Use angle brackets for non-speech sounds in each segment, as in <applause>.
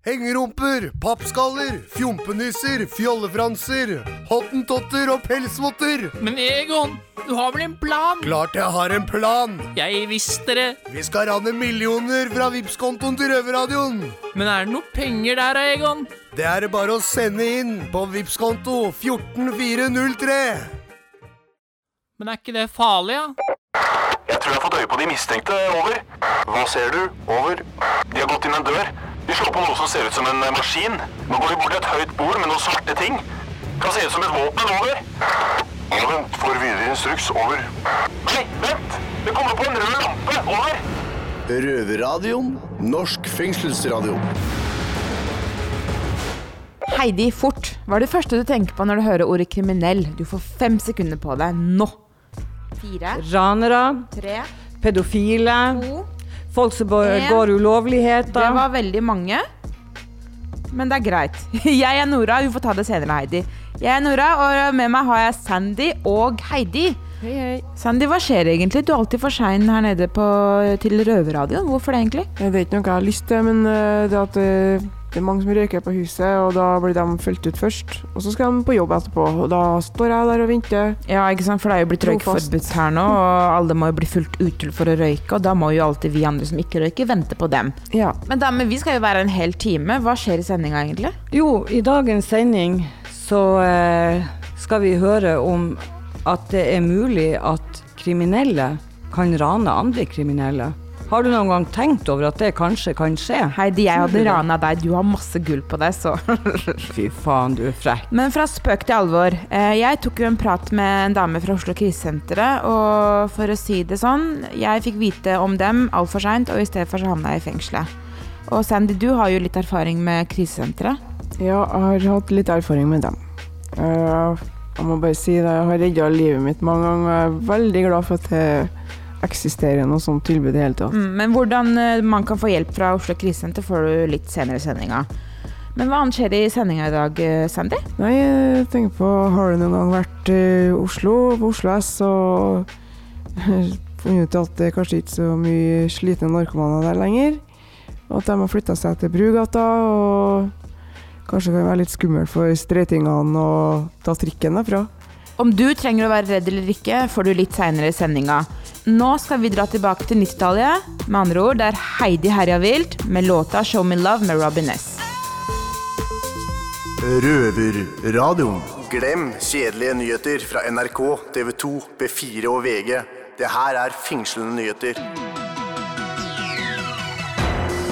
Hengerumper, pappskaller, fjompenisser, fjollefranser, hottentotter og pelsvotter. Men Egon, du har vel en plan? Klart jeg har en plan. Jeg visste det. Vi skal rane millioner fra Vipps-kontoen til Røverradioen. Men er det noe penger der, da, Egon? Det er det bare å sende inn på Vipps-konto 14403. Men er ikke det farlig, da? Jeg tror jeg har fått øye på de mistenkte. Over. Hva ser du? Over. De har gått inn en dør. De slår på noe som ser ut som en eh, maskin. Nå går vi bort til et høyt bord med noen svarte ting. Kan se ut som et våpen. Over. Ja, vent. Får videre instruks. Over. Nei, vent! Det kommer på en rød lampe. Over. Røverradioen. Norsk fengselsradio. Heidi, fort. Hva er det første du tenker på når du hører ordet kriminell? Du får fem sekunder på deg nå. Fire, Ranere, tre, pedofile, to folk som går ulovligheter. Det var veldig mange. Men det er greit. <laughs> Jeg er Nora. hun får ta det senere, Heidi. Jeg er Nora, og med meg har jeg Sandy og Heidi. Hei, hei. Sandy, hva skjer egentlig? Du er alltid for sein her nede på, til Røverradioen. Hvorfor det, egentlig? Det er ikke noe jeg har lyst til, men eh, det at eh, det er mange som røyker på huset, og da blir de fulgt ut først. Og så skal de på jobb etterpå, og da står jeg der og venter. Ja, ikke sant? For det er jo blitt røykforbudt her nå, og alle må jo bli fulgt ut for å røyke, og da må jo alltid vi andre som ikke røyker, vente på dem. Ja. Men damer, vi skal jo være en hel time. Hva skjer i sendinga, egentlig? Jo, i dagens sending så eh, skal vi høre om at det er mulig at kriminelle kan rane andre kriminelle. Har du noen gang tenkt over at det kanskje kan skje? Heidi, jeg hadde rana deg. Du har masse gull på deg, så <laughs> Fy faen, du er frekk. Men fra spøk til alvor. Eh, Jeg tok jo en prat med en dame fra Oslo krisesenteret, og for å si det sånn, jeg fikk vite om dem altfor seint, og i stedet for så havna jeg i fengselet. Og Sandy, du har jo litt erfaring med krisesenteret. ja, jeg har hatt litt erfaring med dem. Eh, jeg må bare si det, jeg har redda livet mitt mange ganger, og jeg er veldig glad for at det eksisterer noe sånt tilbud i det hele tatt. Mm, Men hvordan eh, man kan få hjelp fra Oslo krisesenter, får du litt senere i sendinga. Men hva annet skjer i sendinga i dag, eh, Sandy? Nei, jeg tenker på, har du noen gang vært i Oslo, på Oslo S, og funnet ut at det kanskje ikke så mye slitne narkomaner der lenger, og at de har flytta seg til Brugata, og kanskje kan være litt skummelt for streitingene å ta trikken derfra. Om du trenger å være redd eller ikke, får du litt seinere i sendinga. Nå skal vi dra tilbake til 90-tallet, med andre ord det er Heidi herja vilt med låta 'Show Me Love' med Robin S. Røverradioen. Glem kjedelige nyheter fra NRK, TV 2, B4 og VG. Det her er fengslende nyheter.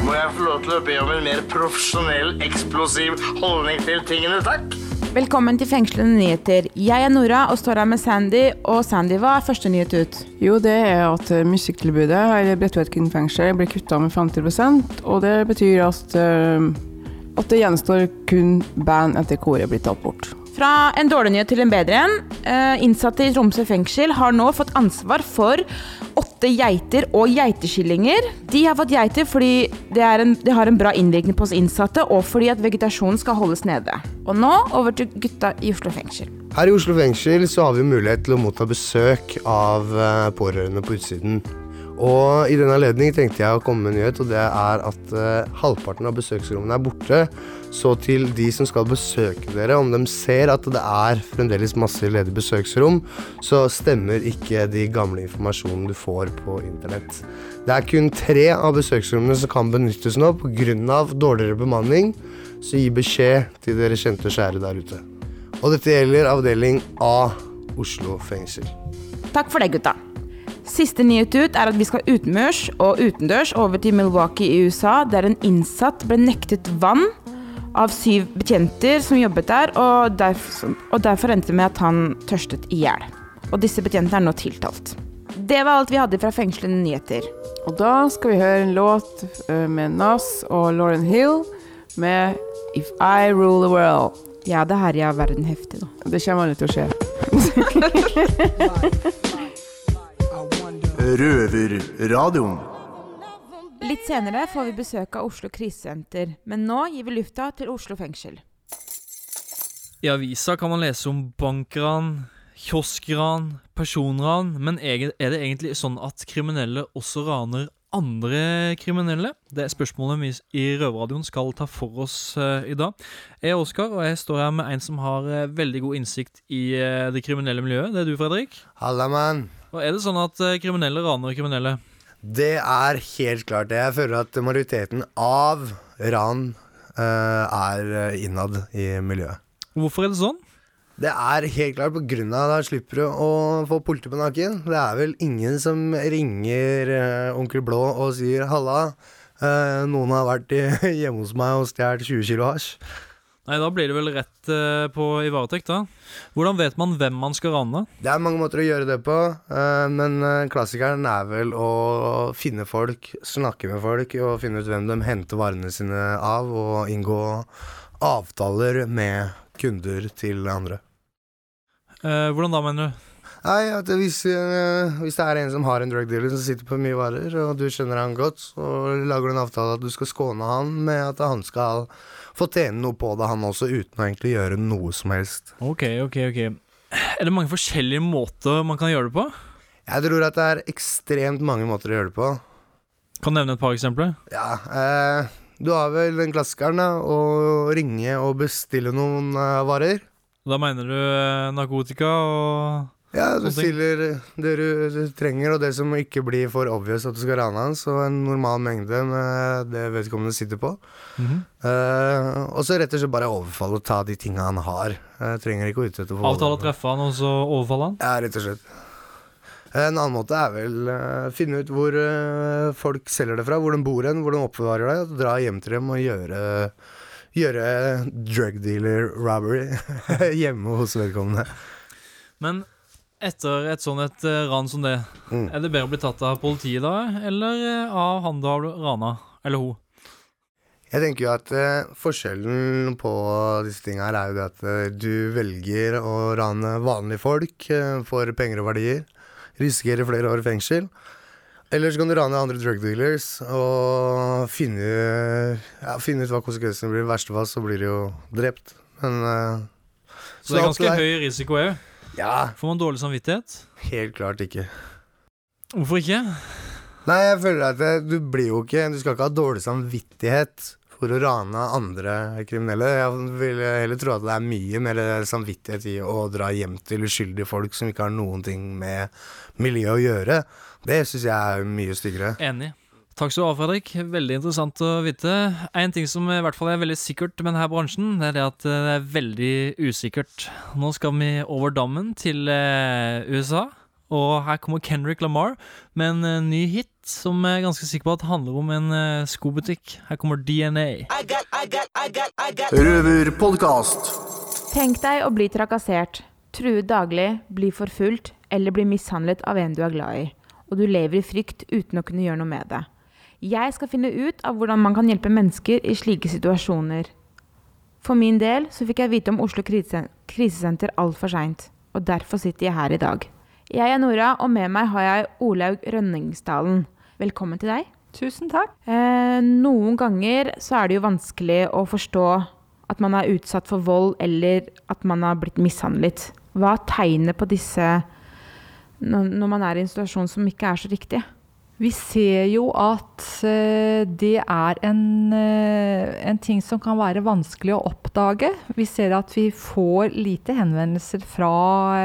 Må jeg få lov til å be om en mer profesjonell, eksplosiv holdning til tingene, takk? Velkommen til Fengslende nyheter. Jeg er Nora og står her med Sandy. Og Sandy, hva er første nyhet ut? Jo, det er at eh, musikktilbudet her i Bredtvet kvinnefengsel blir kutta med 50% og det betyr at, eh, at det gjenstår kun band etter koret blir tatt bort. Fra en dårlig nyhet til en bedre en. Eh, innsatte i Tromsø fengsel har nå fått ansvar for åtte geiter og geiteskillinger. De har fått geiter fordi det, en, det har en bra innvirkning på oss innsatte, og fordi at vegetasjonen skal holdes nede. Og nå over til gutta i Oslo fengsel. Her i Oslo fengsel så har vi mulighet til å motta besøk av eh, pårørende på utsiden. Og i den anledning tenkte jeg å komme med en nyhet, og det er at uh, halvparten av besøksrommene er borte. Så til de som skal besøke dere, om de ser at det er fremdeles masse ledige besøksrom, så stemmer ikke de gamle informasjonen du får på internett. Det er kun tre av besøksrommene som kan benyttes nå pga. dårligere bemanning, så gi beskjed til dere kjente og kjære der ute. Og dette gjelder avdeling A Oslo fengsel. Takk for det, gutta. Siste nyhet ut er at vi skal utenmørs og utendørs over til Milwaukee i USA, der en innsatt ble nektet vann av syv betjenter som jobbet der, og derfor, og derfor endte det med at han tørstet i hjel. Og disse betjentene er nå tiltalt. Det var alt vi hadde fra fengslende nyheter. Og da skal vi høre en låt eh, med Nas og Lauren Hill med If I Rule the World. Ja, det her er verden heftig, da. Det kommer aldri til å skje. <laughs> Røverradioen. Litt senere får vi besøk av Oslo krisesenter, men nå gir vi lufta til Oslo fengsel. I avisa kan man lese om bankran, kioskran, personran, men er det egentlig sånn at kriminelle også raner andre kriminelle? Det er spørsmålet vi i Røverradioen skal ta for oss eh, i dag. Jeg er Oskar, og jeg står her med en som har eh, veldig god innsikt i eh, det kriminelle miljøet. Det er du, Fredrik. Halla, mann. Og er det sånn at eh, kriminelle raner kriminelle? Det er helt klart det. Jeg føler at majoriteten av ran uh, er eh, innad i miljøet. Hvorfor er det sånn? Det er helt klart på grunn av Da slipper du å få politi på nakken. Det er vel ingen som ringer uh, onkel Blå og sier 'halla', Uh, noen har vært i, <laughs> hjemme hos meg og stjålet 20 kilo hasj. Nei, Da blir det vel rett uh, på i varetekt, da. Hvordan vet man hvem man skal rane? Det er mange måter å gjøre det på, uh, men eh, klassikeren er vel å finne folk, snakke med folk og finne ut hvem de henter varene sine av, og inngå avtaler med kunder til andre. Uh, hvordan da, mener du? Nei, at hvis, eh, hvis det er en som har en drug dealer som sitter på mye varer, og du kjenner han godt, så lager du en avtale at du skal skåne han med at han skal få tjene noe på det, han også, uten å egentlig gjøre noe som helst. Ok, ok, ok. Er det mange forskjellige måter man kan gjøre det på? Jeg tror at det er ekstremt mange måter å gjøre det på. Kan du nevne et par eksempler? Ja, eh, du har vel den klassikeren, da, å ringe og bestille noen eh, varer. Da mener du eh, narkotika og Ja, du stiller det du, trenger, og det som ikke blir for obvious at du skal rane han, så en normal mengde med det vedkommende sitter på. Mm -hmm. uh, og så rett og slett bare overfalle og ta de tinga han har. Jeg trenger ikke å utsette for Avtale å treffe han, og så overfalle han? Ja, rett og slett. En annen måte er vel uh, finne ut hvor uh, folk selger det fra, hvor de bor hen, hvor de oppbevarer det, og dra hjem til dem og gjøre Gjøre drug dealer robbery <laughs> hjemme hos vedkommende. Men etter et sånn et eh, ran som det, Mm. er det bedre å bli tatt av politiet da, eller eh, av han du har rana? Eller hun? Jeg tenker jo at eh, forskjellen på disse tinga her er jo det at eh, du velger å rane vanlige folk eh, for penger og verdier. Risikere flere år i fengsel. Eller så kan du rane andre drug dealers og finne, ja, finne ut hva konsekvensene blir. I verste fall så blir du jo drept. Men eh, Så det er ganske høy risiko òg. Ja, Får man dårlig samvittighet? helt klart ikke. Hvorfor ikke? Nei, jeg føler at det, du blir jo ikke Du skal ikke ha dårlig samvittighet for å rane andre kriminelle. Jeg vil heller tro at det er mye mer samvittighet i å dra hjem til uskyldige folk som ikke har noen ting med miljøet å gjøre. Det syns jeg er mye styggere. Enig. Takk skal du ha, Fredrik. Veldig interessant å vite. En ting som i hvert fall er veldig sikkert med denne bransjen, det er det at det er veldig usikkert. Nå skal vi over dammen til eh, USA, og her kommer Kendrick Lamar med en eh, ny hit som jeg er ganske sikker på at handler om en eh, skobutikk. Her kommer DNA. Røverpodkast. Tenk deg å bli trakassert, true daglig, bli forfulgt eller bli mishandlet av en du er glad i, og du lever i frykt uten å kunne gjøre noe med det. Jeg skal finne ut av hvordan man kan hjelpe mennesker i slike situasjoner. For min del så fikk jeg vite om Oslo krisesen- krisesenter altfor seint, og derfor sitter jeg her i dag. Jeg er Nora, og med meg har jeg Olaug Rønningsdalen. Velkommen til deg. Tusen takk. Eh, noen ganger så er det jo vanskelig å forstå at man er utsatt for vold, eller at man har blitt mishandlet. Hva er tegnet på disse når man er i en situasjon som ikke er så riktig? Vi ser jo at eh, det er en, eh, en ting som kan være vanskelig å oppdage. Vi ser at vi får lite henvendelser fra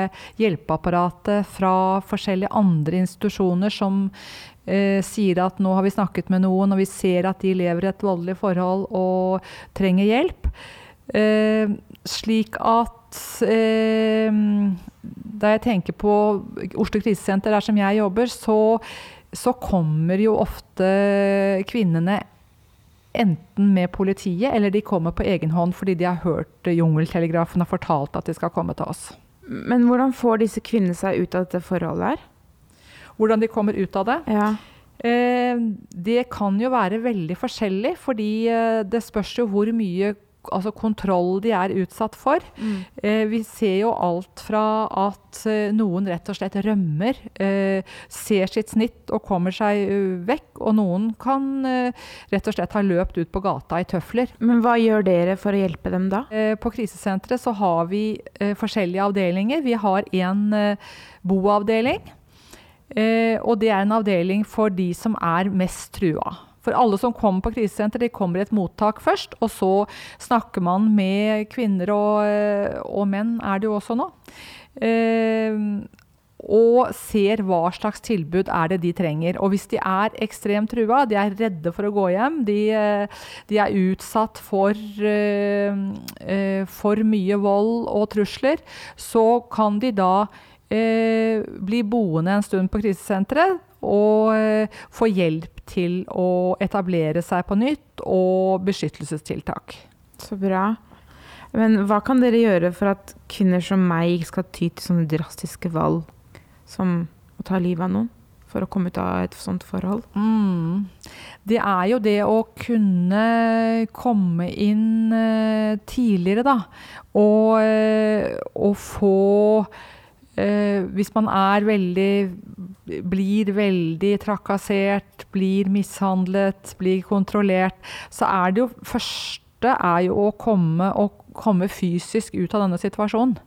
eh, hjelpeapparatet, fra forskjellige andre institusjoner som eh, sier at nå har vi snakket med noen, og vi ser at de lever i et voldelig forhold og trenger hjelp. Eh, slik at eh, da jeg tenker på Oslo krisesenter, der som jeg jobber, så så kommer jo ofte kvinnene enten med politiet, eller de kommer på egen hånd fordi de har hørt jungeltelegrafen har fortalt at de skal komme til oss. Men hvordan får disse kvinnene seg ut av dette forholdet her? Hvordan de kommer ut av det? Ja. Eh, det kan jo være veldig forskjellig, fordi eh, det spørs jo hvor mye altså kontroll de er utsatt for. Eh, vi ser jo alt fra at eh, noen rett og slett rømmer, eh, ser sitt snitt og kommer seg uh, vekk, og noen kan eh, rett og slett ha løpt ut på gata i tøfler. Men hva gjør dere for å hjelpe dem da? Eh, På krisesenteret så har vi forskjellige avdelinger. Vi har en boavdeling. Eh, og det er en avdeling for de som er mest trua. For alle som kommer på krisesenter, de kommer i et mottak først, og så snakker man med kvinner og, eh, og menn, er det jo også nå. Eh, og ser hva slags tilbud er det de trenger. Og hvis de er ekstremt trua, de er redde for å gå hjem, de, eh, de er utsatt for, eh, for mye vold og trusler, så kan de da eh, bli boende en stund på krisesenteret og uh, få hjelp til å etablere seg på nytt og beskyttelsestiltak. Så bra. Men hva kan dere gjøre for at kvinner som meg ikke skal ty til sånne drastiske valg? som å ta livet av noen for å komme ut av et sånt forhold? Mm. Det er jo det å kunne komme inn uh, tidligere, da. Og, og få uh, Hvis man er veldig Blir veldig trakassert, blir mishandlet, blir kontrollert, så er det jo første er jo å komme, å komme fysisk ut av denne situasjonen.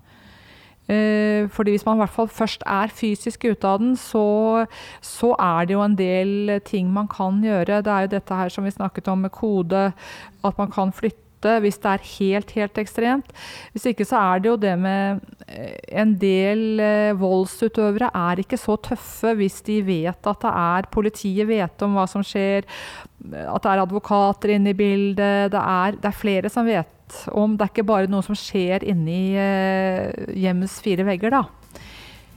Eh, fordi hvis man i hvert fall først er fysisk ute av den, så, så, er det jo en del ting man kan gjøre. Det er jo dette her som vi snakket om med kode, at man kan flytte hvis det er helt, helt ekstremt. Hvis ikke så er det jo det med eh, En del eh, voldsutøvere er ikke så tøffe hvis de vet at det er Politiet vet om hva som skjer, at det er advokater inne i bildet. Det er, det er flere som vet om det er ikke bare noe som skjer inni uh, hjemmets fire vegger, da.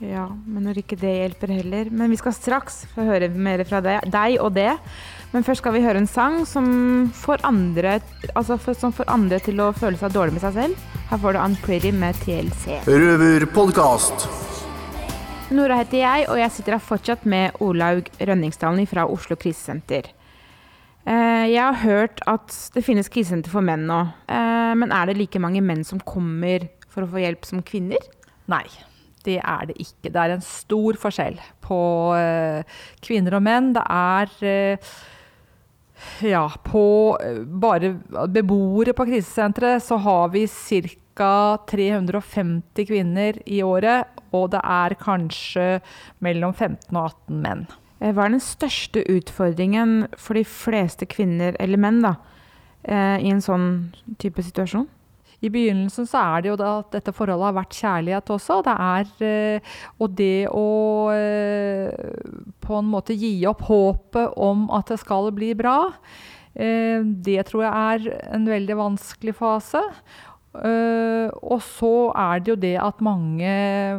Ja, men når ikke det hjelper heller. Men vi skal straks få høre mer fra deg og det. Men først skal vi høre en sang som får, andre, altså som får andre til å føle seg dårlig med seg selv. Her får du Unpretty med TLC. Røverpodkast. Nora heter jeg, og jeg sitter her fortsatt med Olaug Rønningsdalen fra Oslo krisesenter. Eh, jeg har hørt at det finnes krisesenter for menn nå. Eh, men er det like mange menn som kommer for å få hjelp som kvinner? Nei. Det er det ikke. Det er en stor forskjell på uh, kvinner og menn. Det er Ja, på uh, bare beboere på krisesenteret så har vi ca. 350 kvinner i året. Og det er kanskje mellom 15 og 18 menn. Eh, hva er den største utfordringen for de fleste kvinner, eller menn, da, eh, i en sånn type situasjon? I begynnelsen så er det jo at dette forholdet har vært kjærlighet også. Det er, eh, og det å på en måte gi opp håpet om at det skal bli bra, det tror jeg er en veldig vanskelig fase. Uh, og så er det jo det at mange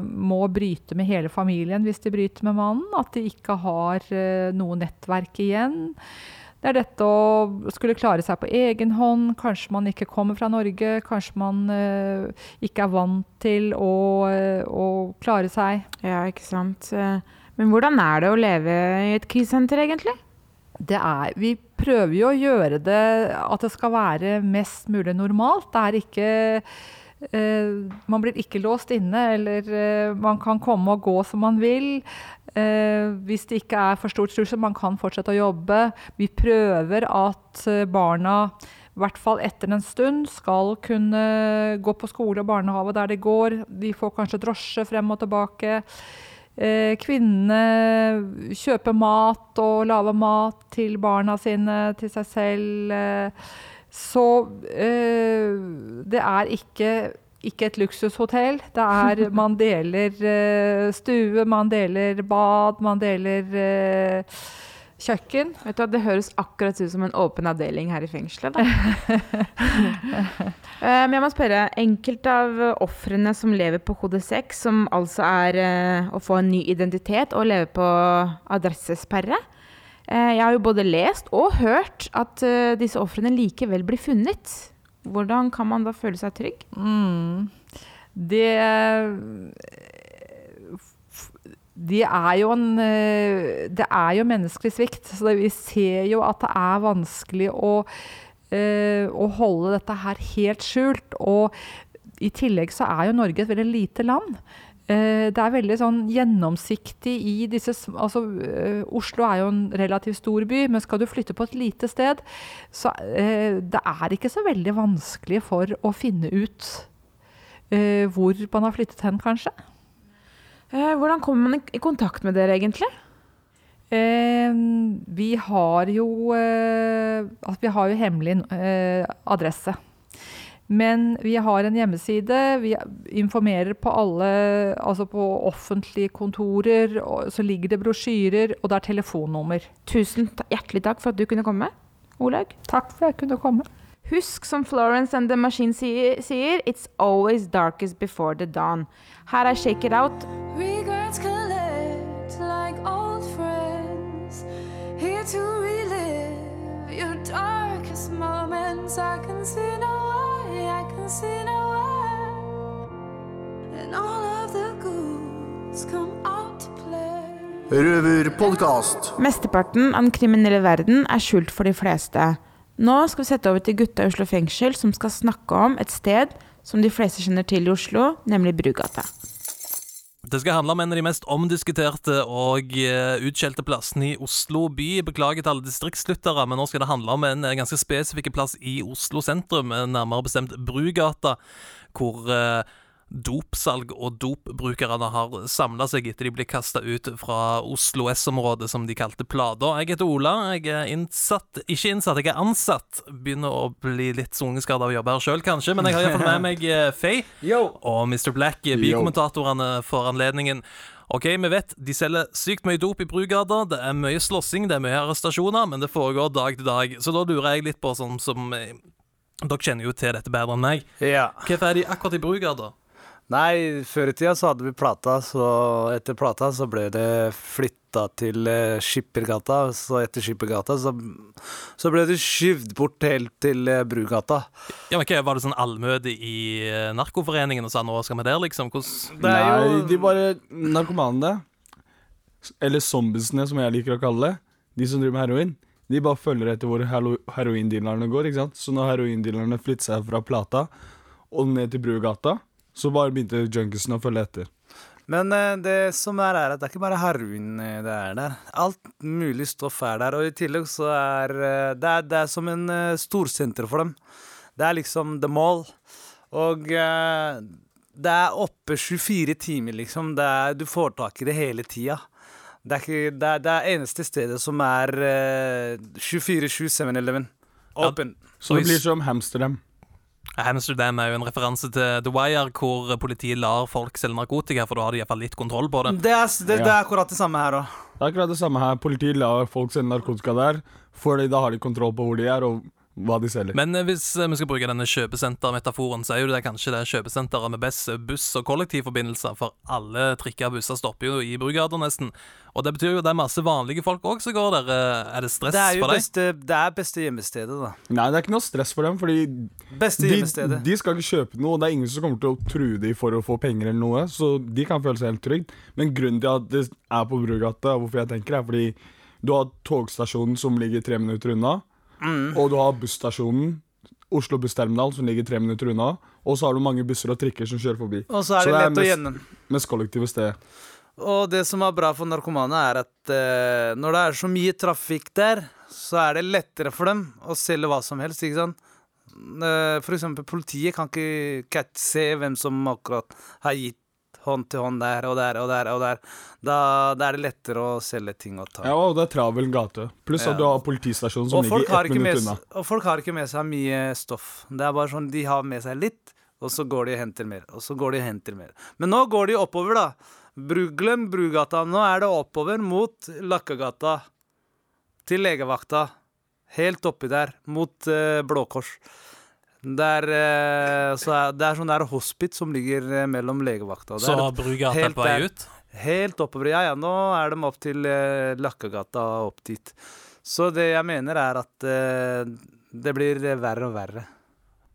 må bryte med hele familien hvis de bryter med mannen. At de ikke har uh, noe nettverk igjen. Det er dette å skulle klare seg på egen hånd. Kanskje man ikke kommer fra Norge. Kanskje man uh, ikke er vant til å, å, klare seg. Ja, ikke sant. Men hvordan er det å leve i et krisesenter, egentlig? Det er Vi prøver jo å gjøre det at det skal være mest mulig normalt. Det er ikke Uh, man blir ikke låst inne, eller uh, man kan komme og gå som man vil. Uh, hvis det ikke er for stort trussel, man kan fortsette å jobbe. Vi prøver at barna, i hvert fall etter en stund, skal kunne gå på skole og barnehage der de går. De får kanskje drosje frem og tilbake. Eh, kvinnene kjøper mat og lager mat til barna sine, til seg selv. Eh, så eh, det er ikke, ikke et luksushotell. Det er <laughs> Man deler stue, man deler bad, man deler kjøkken. Vet du, Det høres akkurat ut som en åpen avdeling her i fengselet. uh, <laughs> men jeg må spørre, enkelte av ofrene som lever på kode 6, som altså er uh, å få en ny identitet og leve på adressesperre Jeg har jo både lest og hørt at disse ofrene likevel blir funnet. Hvordan kan man da føle seg trygg? Mm. Det de er jo en, eh, det er jo menneskelig svikt. Så vi ser jo at det er vanskelig å, eh, å holde dette her helt skjult. Og i tillegg så er jo Norge et veldig lite land. Eh, det er veldig sånn gjennomsiktig i disse altså, Oslo er jo en relativt stor by, men skal du flytte på et lite sted, så det er ikke så veldig vanskelig for å finne ut hvor man har flyttet hen, kanskje. Eh, hvordan kommer man i- kontakt med dere, egentlig? Eh, vi har jo eh, Vi har jo hemmelig eh, adresse. Men vi har en hjemmeside. Vi informerer på alle Altså på offentlige kontorer. Og så ligger det brosjyrer, og det er telefonnummer. Tusen hjertelig takk for at du kunne komme, Olaug. Takk for at jeg kunne komme. Husk, som Florence and the Machine sier, It's always darkest before the dawn. Her er Shake It Out. Regrets collect like old friends. Here to relive your darkest moments. I can see no Røverpodkast. Mesteparten av den kriminelle verden er skjult for de fleste. Nå skal vi sette over til gutta i Oslo fengsel, som skal snakke om et sted som de fleste kjenner til i Oslo, nemlig Brugata. Det skal handle om en av de mest omdiskuterte og eh, utskjelte plassene i Oslo by. Beklager til alle distriktslyttere, men nå skal det handle om en eh, ganske spesifikk plass i Oslo sentrum, eh, nærmere bestemt Brugata, hvor dopsalg og dopbrukerne har samla seg etter de ble kasta ut fra Oslo S-området, som de kalte Plata. Jeg heter Ola, jeg er innsatt Ikke innsatt, jeg er ansatt. Begynner å bli litt sungeskada av å jobbe her sjøl, kanskje, men jeg har iallfall med meg eh, Faye og Mr. Black, eh, bykommentatorene for anledningen. Ok, vi vet de selger sykt mye dop i Brugata. Det er mye slåssing, det er mye arrestasjoner, men det foregår dag til dag. Så da lurer jeg litt på sånn som eh, Dere kjenner jo til dette bedre enn meg. Ja. Hvorfor er de akkurat i Brugata? Nei, før i tida så hadde vi Plata, så etter Plata så ble det flytta til eh, Skippergata. Så etter Skippergata så, så ble det skyvd bort helt til eh, Brugata. Ja, men hva, Var det sånn allmøte i eh, Narkoforeningen og sa nå skal vi der, liksom? Hvordan Det er jo- Nei, de bare Narkomanene, eller zombiesene som jeg liker å kalle det, de som driver med heroin, de bare følger etter hvor hero heroindealerne går. ikke sant? Så når heroindealerne flytter seg fra Plata og ned til Brugata, så bare begynte junkiesene å følge etter. Men eh, det som er, er at det er ikke bare heroin eh, det er der. Alt mulig stoff er der. Og i tillegg så er eh, det er, det er som en storsenter for dem. Det er liksom the mall. Og det er oppe 24 timer, liksom. Det er, du får tak i det hele tida. Det er, ikke, det, det eneste stedet som er eh, 24-7 7-Eleven. Åpen. Så det blir som Amsterdam. Amsterdam er jo en referanse til The Wire, hvor politiet lar folk selge narkotika, for da har de iallfall litt kontroll på det. Det er, det, det er akkurat det samme her òg. Det er akkurat det samme her. Politiet lar folk selge narkotika der, for da har de kontroll på hvor de er, og hva de selger. Men eh, hvis eh, vi skal bruke denne kjøpesentermetaforen, så er jo det kanskje det kjøpesenteret med best buss- og kollektivforbindelser, for alle trikker og busser stopper jo i Brugata nesten. Og det betyr jo det er masse vanlige folk òg som går der. Eh, Er det stress Det er for deg? beste, det er beste gjemmestedet, da. Nei, det er ikke noe stress for dem, fordi Beste de, de skal ikke kjøpe noe, og det er ingen som kommer til å true dem for å få penger eller noe, så de kan føle seg helt trygge. Men grunnen til at det er på Brugata, hvorfor jeg tenker, er fordi du har togstasjonen som ligger tre minutter unna, Mm. og du har busstasjonen, Oslo bussterminal, som ligger tre minutter unna, og så har du mange busser og trikker som kjører forbi. Og så er det lett å mest, gjennom. mest kollektive stedet. Og det som er bra for narkomane, er at eh, når det er så mye trafikk der, så er det lettere for dem å selge hva som helst, ikke sant? Eh, For eksempel politiet kan ikke se hvem som akkurat har gitt hånd til hånd der og der og der og der. Da, da er det lettere å selge ting og ta. Ja, og det er travel gate. Pluss Ja. at du har politistasjonen som ligger har ett minutt unna. og folk har ikke med seg mye stoff. Det er bare sånn, De har med seg litt, og så går de og henter mer. Og så går de og henter mer. Men nå går de oppover, da. Bru- Glem Brugata. Nå er det oppover mot Lakkegata. Til legevakta. Helt oppi der, mot uh, Blå Kors. Der, er, så er, det er sånn der hospit som ligger eh, mellom legevakta. Det Så er Brugata helt på vei der. ut? Helt oppover. Ja, ja, nå er de opp til eh, Lakkegata og opp dit. Så det jeg mener er at eh, det blir eh, verre og verre.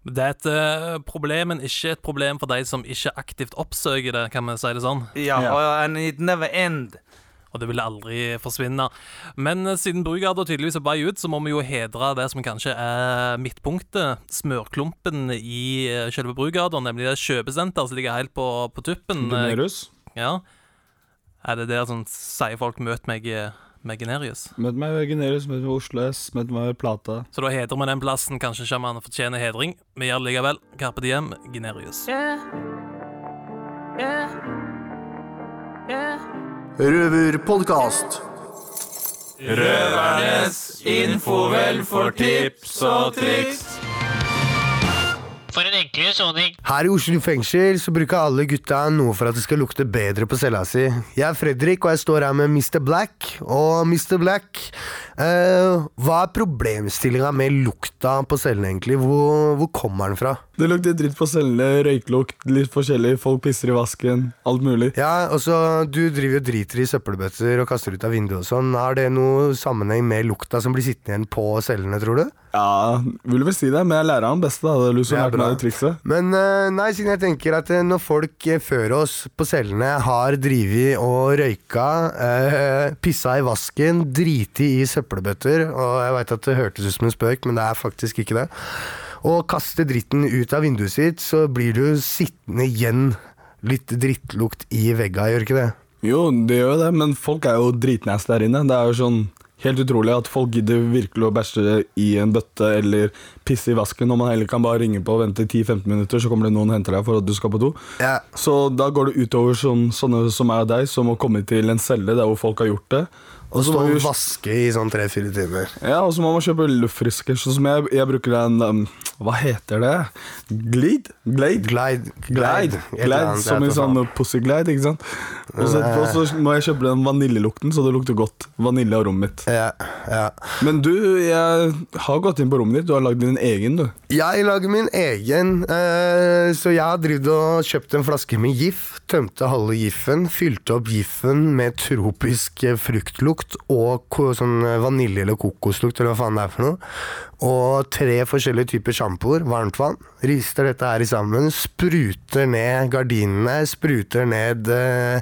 Det er et uh, problem, men ikke et problem for de som ikke aktivt oppsøker det, kan vi si det sånn? Ja, og and it never end. Og det vil aldri forsvinne. Men eh, siden Brugard tydeligvis er på vei ut, så må vi jo hedre det som kanskje er midtpunktet, smørklumpen i eh, selve Brugard, nemlig det kjøpesenter som ligger helt på, på tuppen. Gunerius? Ja. Er det der som sier folk 'møt meg eh, med Generius'? Møt meg ved Generius, møt meg ved Oslo S, møt meg ved Plata. Så da hedrer vi den plassen. Kanskje ikke man fortjener hedring. Vi gjør det likevel. Carpe diem, Generius. Yeah. Yeah. Røverpodkast. Røvernes infovel for tips og triks. For en enklere soning. Her i Oslo fengsel så bruker alle gutta noe for at det skal lukte bedre på cella si. Jeg er Fredrik, og jeg står her med Mr. Black. Og Mr. Black, eh, hva er problemstillinga med lukta på cellen egentlig? Hvor, hvor kommer den fra? Det lukter dritt på cellene, røyklukt, litt forskjellig, folk pisser i vasken, alt mulig. Ja, og så Du driver og driter i søppelbøtter og kaster ut av vinduet og sånn. Har det noe sammenheng med lukta som blir sittende igjen på cellene, tror du? Ja, vil vel si det, men jeg lærer den beste, da. Det er du som lærte meg det trikset. Men eh, nei, siden jeg tenker at eh, når folk eh, før oss på cellene har drivet og røyka, eh, <laughs> pissa i vasken, driti i søppelbøtter, og jeg veit at det hørtes ut som en spøk, men det er faktisk ikke det, og kaste dritten ut av vinduet sitt, så blir du sittende igjen litt drittlukt i vegga, gjør ikke det? Jo, det gjør jo det, men folk er jo dritnasty der inne. Det er jo sånn helt utrolig at folk gidder virkelig å bæsje i en bøtte eller pisse i vasken når man heller kan bare ringe på og vente 10-15 minutter, så kommer det noen og henter deg for at du skal på do. Så da går det utover sånn, sånne som er deg, som må komme til en celle der hvor folk har gjort det. Og så må og vaske i sånn tre-fire timer. Ja, og så må man kjøpe luftfrisker. Sånn som jeg, jeg bruker den um, Hva heter det? Glide? Glade? Glide. Glide, Glide Som i sånn pussyglide, ikke sant? Og så etterpå så må jeg kjøpe den vaniljelukten, så det lukter godt. Vanilje av rommet mitt. Ja, ja. Men du, jeg har gått inn på rommet ditt. Du har lagd din egen, du. Jeg lager min egen, Uh, så jeg har drevet og kjøpt en flaske med gif, tømte halve giffen, fylte opp giffen med tropisk eh, fruktlukt og sånn eh, vanilje- eller kokoslukt, eller hva faen det er for noe. Og tre forskjellige typer sjampoer, varmt vann. Rister dette her sammen, spruter ned gardinene, spruter ned eh,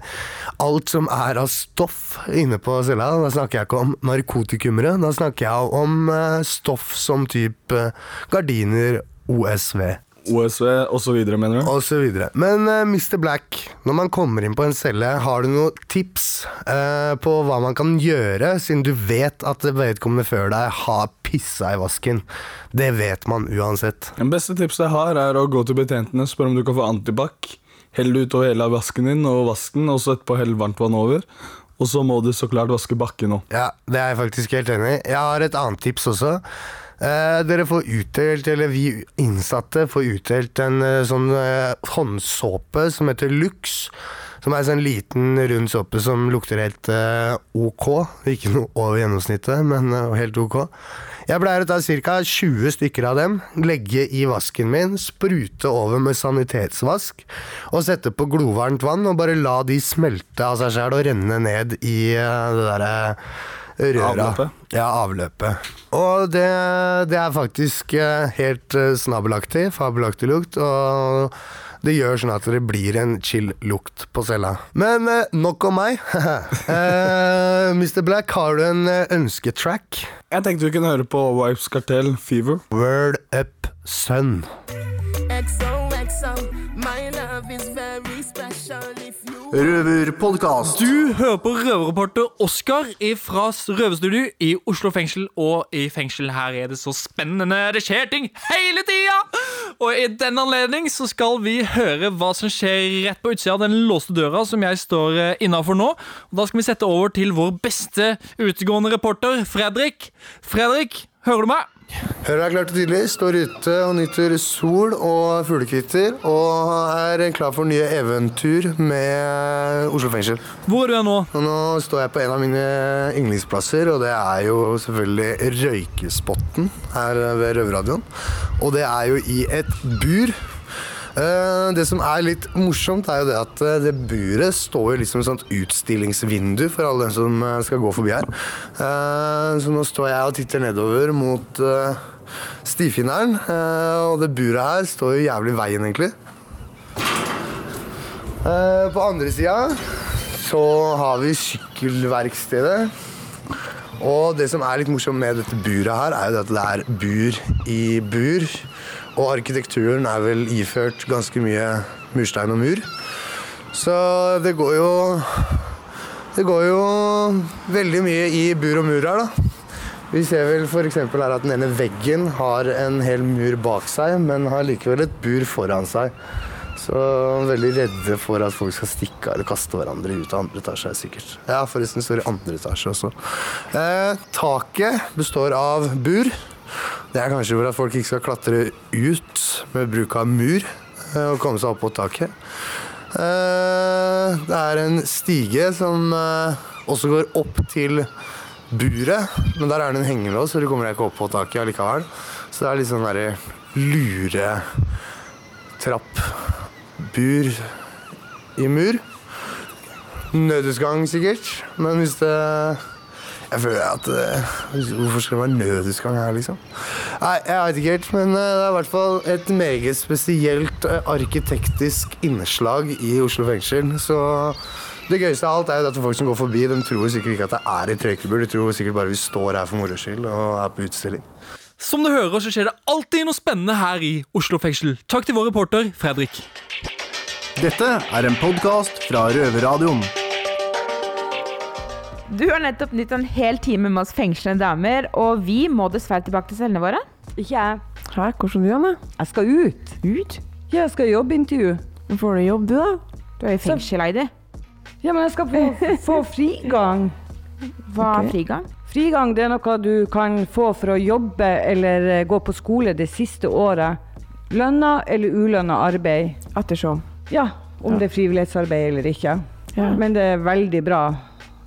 alt som er av stoff inne på cella. Da snakker jeg ikke om narkotikumere, da snakker jeg om eh, stoff som type eh, gardiner, OSV. OSV og så videre, mener du? Og så videre. Men uh, Mr. Black, når man kommer inn på en celle, har du noen tips uh, på hva man kan gjøre, siden du vet at vedkommende før deg har pissa i vasken? Det vet man uansett. Det beste tipset jeg har, er å gå til betjentene, spørre om du kan få antibac. Hell det utover hele vasken din, og vasken, og så etterpå hell varmt vann over. Og så må du så klart vaske bakken òg. Ja, det er jeg faktisk helt enig i. Jeg har et annet tips også. Eh, dere får utdelt, eller vi innsatte får utdelt en eh, sånn eh, håndsåpe som heter Lux. Som er en sånn liten, rund såpe som lukter helt eh, ok. Ikke noe over gjennomsnittet, men eh, helt ok. Jeg pleier å ta ca. 20 stykker av dem, legge i vasken min, sprute over med sanitetsvask, og sette på glovarmt vann og bare la de smelte av seg sjæl og renne ned i eh, det derre røra. Avløpet? Ja, avløpet. Og det, det er faktisk eh, helt eh, snabelaktig, fabelaktig lukt, og det gjør sånn at det blir en chill lukt på cella. Men eh, nok om meg. <laughs> uh, Mr. Black, har du en ønsketrack? Jeg tenkte vi kunne høre på Wipes Kartell, Fever. Word up, son. XOXO, my love is very special Røverpodkast. Du hører på røverreporter Oskar fra Røverstudio i Oslo fengsel. Og i fengsel her er det så spennende. Det skjer ting hele tida! Og i den anledning så skal vi høre hva som skjer rett på utsida av den låste døra som jeg står innafor nå. Og da skal vi sette over til vår beste utegående reporter, Fredrik. Fredrik, hører du meg? Hører deg klart og tydelig. Står ute og nyter sol og fuglekvitter. Og er klar for nye eventyr med Oslo fengsel. Hvor er du nå? Nå står jeg på en av mine yndlingsplasser, og det er jo selvfølgelig Røykespotten her ved Røverradioen. Og det er jo i et bur. Eh, Det som er litt morsomt, er jo det at eh, det buret står jo liksom et sånt utstillingsvindu for alle dem som eh, skal gå forbi her. Så nå står jeg og titter nedover mot stifinneren, og det buret her står jo jævlig i veien, egentlig. På andre sida så har vi sykkelverkstedet. Og det som er litt morsomt med dette buret her, er jo at det er bur i bur. Og arkitekturen er vel iført ganske mye murstein og mur. Så det går jo Det går jo veldig mye i bur og mur her, da. Vi ser vel f.eks. her at den ene veggen har en hel mur bak seg, men har likevel et bur foran seg. Så veldig redde for at folk skal stikke eller kaste hverandre ut av andre etasje. er sikkert. Ja, forresten står i andre etasje også. Eh, taket består av bur. Det er kanskje for at folk ikke skal klatre ut med bruk av mur eh, og komme seg opp på taket. Eh, det er en stige som eh, også går opp til buret, men der er det en hengelås, så du kommer deg ikke opp på taket allikevel. Så det er litt sånn derre luretrapp. Bur i mur. Nødutgang sikkert, men hvis det Jeg føler at uh, Hvorfor skal det være nødutgang her, liksom? Nei, jeg veit ikke helt, men uh, det er i hvert fall et meget spesielt uh, arkitektisk innslag i Oslo fengsel. Så det gøyeste av alt er jo at folk som går forbi, de tror sikkert ikke at det er et røykebur. De tror sikkert bare vi står her for moro skyld og er på utstilling. Som du hører, så skjer det alltid noe spennende her i Oslo fengsel. Takk til vår reporter Fredrik. Dette er en podkast fra Røverradioen. Du har nettopp nytt en hel time med oss fengslende damer, og vi må dessverre tilbake til cellene våre. Ikke jeg. Hæ, hvordan du, Anne? Jeg skal ut. Ut? Ja, jeg skal jobbintervju. Hvor får du jobb, du, da? Du er i fengsel, Heidi. Ja, men jeg skal få, få frigang. Hva er okay. frigang? Frigang det er noe du kan få for å jobbe eller eh, gå på skole det siste året. Lønna eller ulønna arbeid. Ettersom. Ja, om det er frivillighetsarbeid eller ikke. Ja. Men det er veldig bra.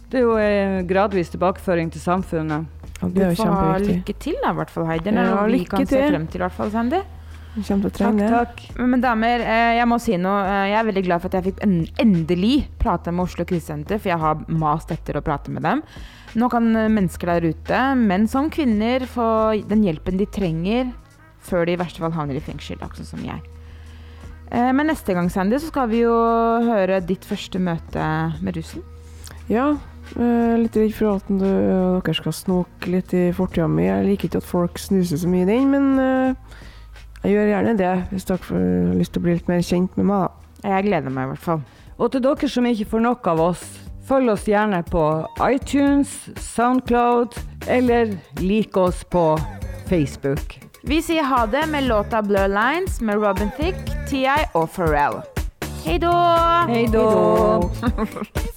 Det er jo en gradvis tilbakeføring til samfunnet. Og det er jo Du får ha kjempeviktig. lykke til, da, i hvert fall, Heidi. Det er Ja, vi kan kan se frem til, i hvert fall, Sandy. Takk, til det. Men damer, eh, jeg må si noe. Eh, Jeg er veldig glad for at jeg fikk endelig prate med Oslo krisesenter, for jeg har mast etter å prate med dem. Nå kan eh, mennesker der ute, menn som kvinner, få den hjelpen de trenger før de i verste fall havner i fengsel, akkurat som jeg. Eh, Men neste gang, Sandy, så skal vi jo høre ditt første møte med russen. Ja, eh, litt redd for at du, dere skal snoke litt i fortida mi. Jeg liker ikke at folk snuser så mye i den, men eh, jeg gjør gjerne det hvis dere har lyst til å bli litt mer kjent med meg. da. Jeg gleder meg i hvert fall. Og til dere som ikke får nok av oss, følg oss gjerne på iTunes, Soundcloud, eller lik oss på Facebook. Vi sier ha det med låta Blur Lines med Robin Thicke, T.I. og Pharrell. Hei då! Hei då! <laughs> <laughs>